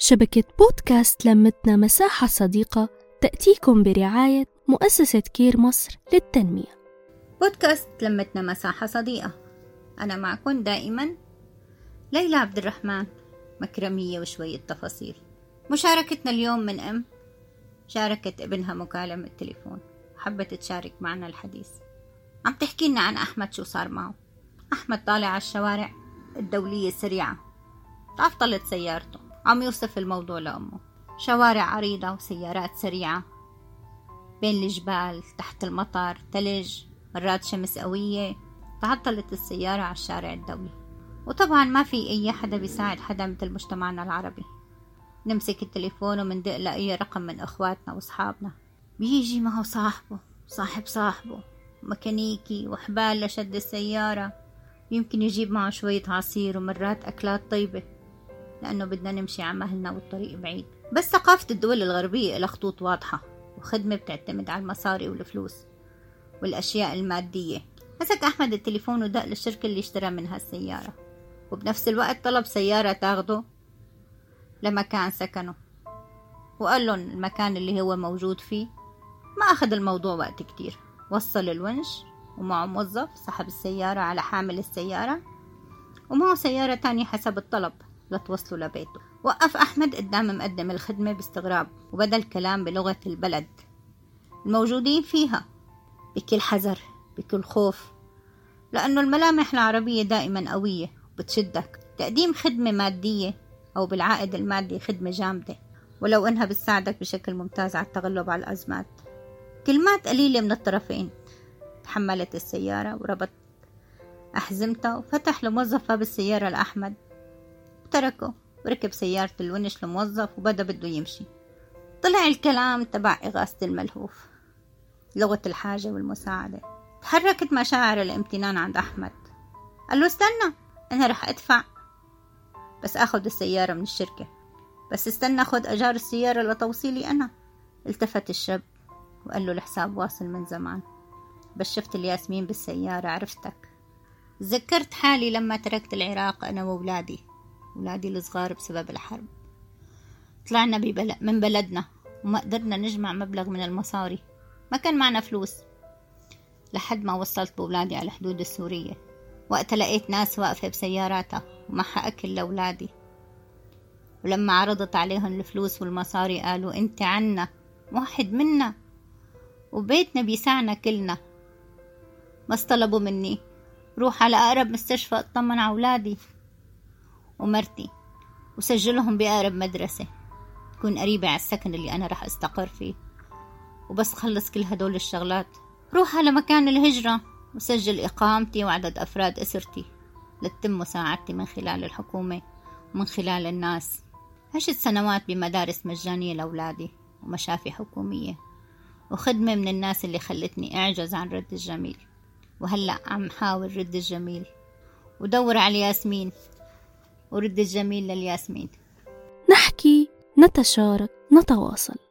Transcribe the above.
شبكة بودكاست لمتنا مساحة صديقة تأتيكم برعاية مؤسسة كير مصر للتنمية. بودكاست لمتنا مساحة صديقة. أنا معكم دائما ليلى عبد الرحمن مكرمية وشوية تفاصيل. مشاركتنا اليوم من أم؟ شاركت ابنها مكالمة تليفون. حبت تشارك معنا الحديث. عم تحكي لنا عن أحمد شو صار معه. أحمد طالع على الشوارع الدولية السريعة تعطلت سيارته. عم يوصف الموضوع لأمه. شوارع عريضة وسيارات سريعة. بين الجبال تحت المطر تلج مرات شمس قوية. تعطلت السيارة على الشارع الدولي. وطبعا ما في أي حدا بيساعد حدا مثل مجتمعنا العربي. نمسك التليفون ومندق لأي رقم من إخواتنا وأصحابنا. بيجي معه صاحبه صاحب صاحبه. ميكانيكي وحبال لشد السيارة. يمكن يجيب معه شوية عصير ومرات أكلات طيبة. لأنه بدنا نمشي على مهلنا والطريق بعيد. بس ثقافة الدول الغربية لها خطوط واضحة وخدمة بتعتمد على المصاري والفلوس والأشياء المادية. مسك أحمد التليفون ودق للشركة اللي اشترى منها السيارة. وبنفس الوقت طلب سيارة تاخده لمكان سكنه. وقال لهم المكان اللي هو موجود فيه ما أخذ الموضوع وقت كتير. وصل الونش ومعه موظف سحب السيارة على حامل السيارة. ومعه سيارة تانية حسب الطلب. لتوصلوا لبيته. وقف أحمد قدام مقدم الخدمة باستغراب وبدأ الكلام بلغة البلد. الموجودين فيها بكل حذر بكل خوف. لأنه الملامح العربية دائما قوية وبتشدك. تقديم خدمة مادية أو بالعائد المادي خدمة جامدة ولو إنها بتساعدك بشكل ممتاز على التغلب على الأزمات. كلمات قليلة من الطرفين. تحملت السيارة وربط أحزمتها وفتح لموظف باب السيارة لأحمد. وتركه وركب سيارة الونش لموظف وبدأ بده يمشي. طلع الكلام تبع إغاثة الملهوف لغة الحاجة والمساعدة. تحركت مشاعر الامتنان عند أحمد. قال له استنى أنا رح أدفع. بس أخذ السيارة من الشركة. بس استنى أخذ أجار السيارة لتوصيلي أنا. التفت الشاب وقال له الحساب واصل من زمان. بس شفت الياسمين بالسيارة عرفتك. تذكرت حالي لما تركت العراق أنا وولادي ولادي الصغار بسبب الحرب. طلعنا ببل... من بلدنا وما قدرنا نجمع مبلغ من المصاري. ما كان معنا فلوس. لحد ما وصلت بولادي على الحدود السورية. وقتها لقيت ناس واقفة بسياراتها ومعها أكل لأولادي. ولما عرضت عليهم الفلوس والمصاري قالوا أنت عنا واحد منا وبيتنا بيسعنا كلنا. بس طلبوا مني. روح على أقرب مستشفى اطمن على أولادي. ومرتي وسجلهم بأقرب مدرسة. تكون قريبة على السكن اللي أنا رح أستقر فيه. وبس خلص كل هدول الشغلات. روح على مكان الهجرة وسجل إقامتي وعدد أفراد أسرتي لتتم مساعدتي من خلال الحكومة ومن خلال الناس. عشت سنوات بمدارس مجانية لأولادي ومشافي حكومية وخدمة من الناس اللي خلتني أعجز عن رد الجميل. وهلأ عم حاول رد الجميل ودور على ياسمين. ورد الجميل للياسمين. نحكي نتشارك نتواصل.